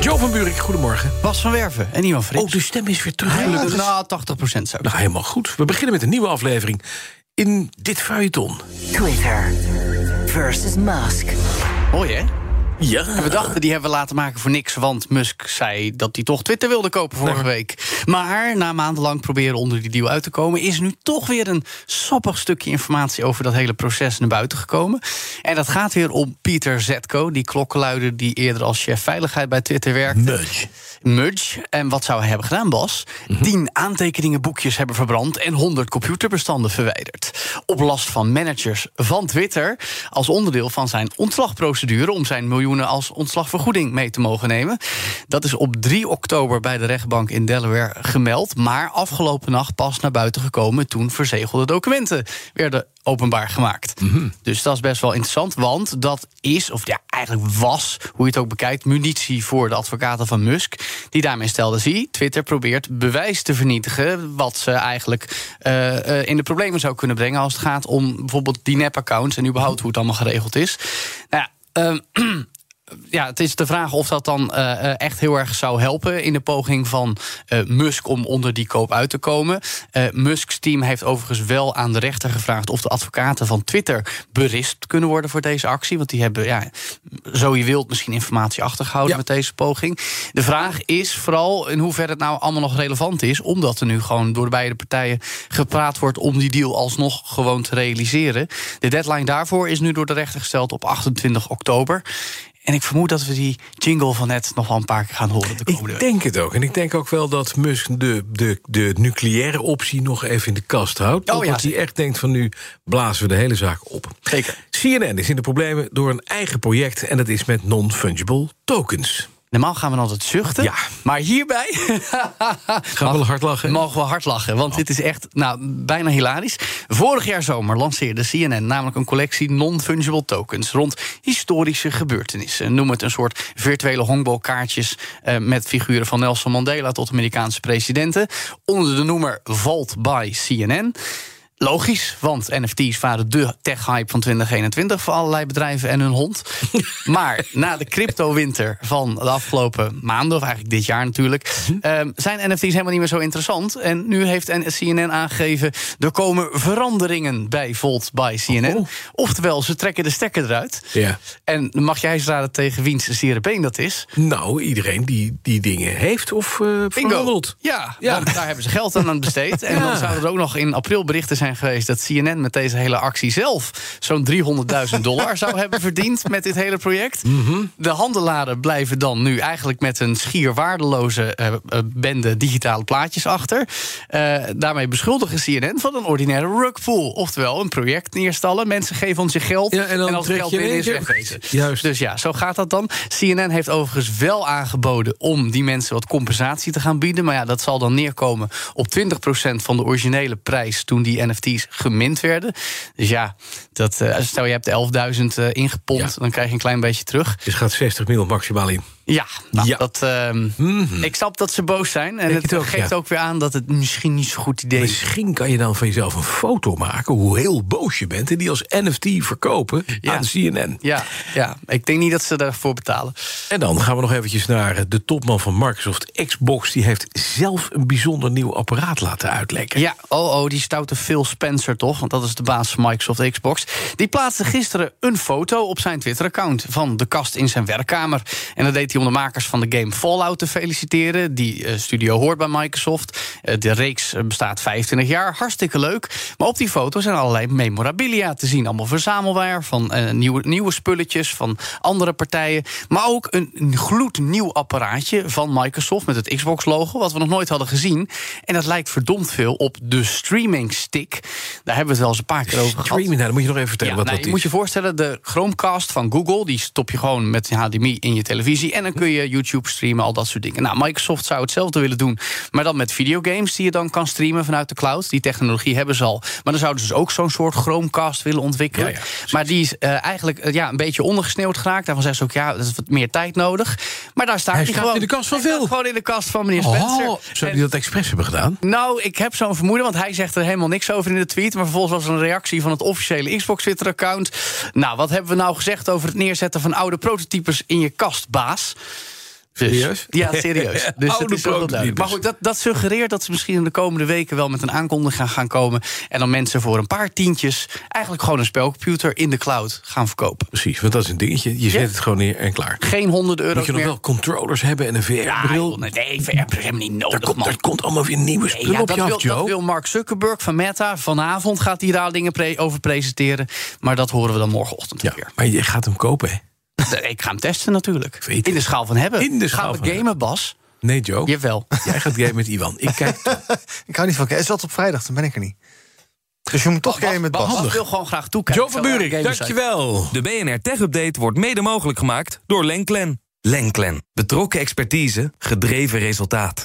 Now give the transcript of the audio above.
Joe van Buurik, goedemorgen. Bas van Werven en Ivan Frits. Oh, de stem is weer terug. Ja, gelukkig. nou, 80% zo. Nou, helemaal goed. We beginnen met een nieuwe aflevering in dit feuilleton. Twitter versus Musk. Mooi, hè? Ja. En we dachten, die hebben we laten maken voor niks... want Musk zei dat hij toch Twitter wilde kopen vorige week. Maar na maandenlang proberen onder die deal uit te komen... is nu toch weer een sappig stukje informatie... over dat hele proces naar buiten gekomen. En dat gaat weer om Pieter Zetko, die klokkenluider... die eerder als chef veiligheid bij Twitter werkte. Nudge. Mudge. En wat zou hij hebben gedaan, Bas? Tien aantekeningenboekjes hebben verbrand en 100 computerbestanden verwijderd. Op last van managers van Twitter. Als onderdeel van zijn ontslagprocedure om zijn miljoenen als ontslagvergoeding mee te mogen nemen. Dat is op 3 oktober bij de rechtbank in Delaware gemeld. Maar afgelopen nacht pas naar buiten gekomen toen verzegelde documenten werden openbaar gemaakt. Dus dat is best wel interessant, want dat is, of ja, eigenlijk was, hoe je het ook bekijkt, munitie voor de advocaten van Musk. Die daarmee stelden, zie, Twitter probeert bewijs te vernietigen. wat ze eigenlijk eh, eh, in de problemen zou kunnen brengen. als het gaat om bijvoorbeeld die nep-accounts en überhaupt hoe het allemaal geregeld is. Nou ja. ehm, ja, het is de vraag of dat dan eh, eh, echt heel erg zou helpen in de poging van eh, Musk om onder die koop uit te komen. Eh Musks team heeft overigens wel aan de rechter gevraagd of de advocaten van Twitter berispt kunnen worden voor deze actie. Want die hebben, ja, zo je wilt, misschien informatie achtergehouden Ja. met deze poging. De vraag is vooral in hoeverre het nou allemaal nog relevant is, omdat er nu gewoon door de beide partijen gepraat wordt om die deal alsnog gewoon te realiseren. De deadline daarvoor is nu door de rechter gesteld op 28 oktober. En ik vermoed dat we die jingle van net nog wel een paar keer gaan horen de komende Ik denk het ook. En ik denk ook wel dat Musk de, de, de nucleaire optie nog even in de kast houdt. Oh, Totdat ja, hij echt denkt van nu blazen we de hele zaak op. Zeker. CNN is in de problemen door een eigen project... en dat is met non-fungible tokens. Normaal gaan we dan altijd zuchten. Ja. Maar hierbij Gaan we wel hard lachen? mogen we hard lachen. Want dit is echt nou, bijna hilarisch. Vorig jaar zomer lanceerde CNN namelijk een collectie non-fungible tokens rond historische gebeurtenissen. Noem het een soort virtuele honkbalkaartjes eh, met figuren van Nelson Mandela tot Amerikaanse presidenten. Onder de noemer Vault by CNN. Logisch, want NFT's waren de tech-hype van 2021 voor allerlei bedrijven en hun hond. maar na de crypto-winter van de afgelopen maanden, of eigenlijk dit jaar natuurlijk, ehm, zijn NFT's helemaal niet meer zo interessant. En nu heeft CNN aangegeven: er komen veranderingen bij Volt by CNN. Oh. Oftewel, ze trekken de stekker eruit. Ja. En mag jij eens raden tegen wiens zere been dat is. Nou, iedereen die die dingen heeft of verhandelt. Ja, Ja. want daar hebben ze geld aan besteed. En Ja. dan zouden er ook nog in april berichten zijn geweest... dat CNN met deze hele actie zelf zo'n 300.000 dollar zou hebben verdiend... met dit hele project. Mhm. De handelaren blijven dan nu eigenlijk met een schier waardeloze eh, eh, bende digitale plaatjes achter. Eh, daarmee beschuldigen CNN van een ordinaire rugpool. Oftewel, een project neerstallen. Mensen geven ons je geld Ja, en dan als het geld binnen is wegwezen. Juist. Dus ja, zo gaat dat dan. CNN heeft overigens wel aangeboden om die mensen wat compensatie te gaan bieden. Maar ja, dat zal dan neerkomen op 20% van de originele prijs toen die NFT's gemint werden. Dus ja, dat, eh, stel je hebt 11.000 eh, ingepompt, Ja. dan krijg je een klein beetje terug. Dus gaat 60 mil maximaal in. Ja, nou, Ja. Dat, ehm, Mhm. ik snap dat ze boos zijn. En Denk het het ook, geeft ja. ook weer aan dat het misschien niet zo'n goed idee is. Misschien kan je dan van jezelf een foto maken... hoe heel boos je bent en die als NFT verkopen Ja. aan CNN. Ja, ja, ik denk niet dat ze daarvoor betalen. En dan gaan we nog eventjes naar de topman van Microsoft Xbox. Die heeft zelf een bijzonder nieuw apparaat laten uitlekken. Ja, oh, oh, die stoute Phil Spencer toch? Want dat is de baas van Microsoft Xbox. Die plaatste gisteren een foto op zijn Twitter-account van de kast in zijn werkkamer. En dat deed hij om de makers van de game Fallout te feliciteren. Die eh, studio hoort bij Microsoft. Eh, de reeks eh, bestaat 25 jaar. Hartstikke leuk. Maar op die foto zijn allerlei memorabilia te zien. Allemaal verzamelwaar van nieuwe, nieuwe spulletjes van andere partijen. Maar ook een, gloednieuw apparaatje van Microsoft met het Xbox-logo. Wat we nog nooit hadden gezien. En dat lijkt verdomd veel op de streaming stick. Daar hebben we het wel eens een paar keer over gehad. Streaming, nou, dan moet je nog even vertellen Ja, wat nou, dat je is. moet je voorstellen, de Chromecast van Google... die stop je gewoon met HDMI in je televisie... en dan kun je YouTube streamen, al dat soort dingen. Nou, Microsoft zou hetzelfde willen doen, maar dan met videogames die je dan kan streamen vanuit de cloud. Die technologie hebben ze al. Maar dan zouden ze dus ook zo'n soort Chromecast willen ontwikkelen. Ja, ja, maar die is uh, eigenlijk uh, ja, een beetje ondergesneeuwd geraakt. Daarvan zeggen ze ook, ja, dat is wat meer tijd nodig. Maar daar staat hij gewoon in de kast van Phil. Gewoon in de kast van meneer Spencer. Oh, zou die dat expres hebben gedaan? Nou, ik heb zo'n vermoeden, want hij zegt er helemaal niks over in de tweet. Maar vervolgens was er een reactie van het officiële Xbox Twitter-account. Nou, wat hebben we nou gezegd over het neerzetten van oude prototypes in je kast, baas? Dus, Serieus? Ja, serieus. Dus Oude is duidelijk. Maar goed, dat, dat suggereert dat ze misschien in de komende weken wel met een aankondiging gaan, gaan komen. En dan mensen voor een paar tientjes eigenlijk gewoon een spelcomputer in de cloud gaan verkopen. Precies, want dat is een dingetje. Je zet het gewoon neer en klaar. Geen honderden Moet euro's je nog meer. wel controllers hebben en een VR-bril. nee, nee, VR is helemaal niet nodig, daar, komt, man. komt allemaal weer nieuwe Nee, spullen ja, op dat, je af, wil, Joe. dat wil Mark Zuckerberg van Meta. Vanavond gaat hij daar dingen pre- over presenteren. Maar dat horen we dan morgenochtend Ja, weer. maar je gaat hem kopen, hè? Ik ga hem testen natuurlijk. weet. In de schaal van hebben. In de schaal Gaan we van gamen, Bas? Nee, Joe. Jawel. Jij gaat gamen met Iwan. Ik kijk Ik hou niet van Het is op vrijdag, dan ben ik er niet. Dus je moet toch gamen met Bas. Bas wil gewoon graag toekijken. Joe van Buurik, dankjewel. De BNR Tech Update wordt mede mogelijk gemaakt door Lenklen. Lenklen. Betrokken expertise, gedreven resultaat.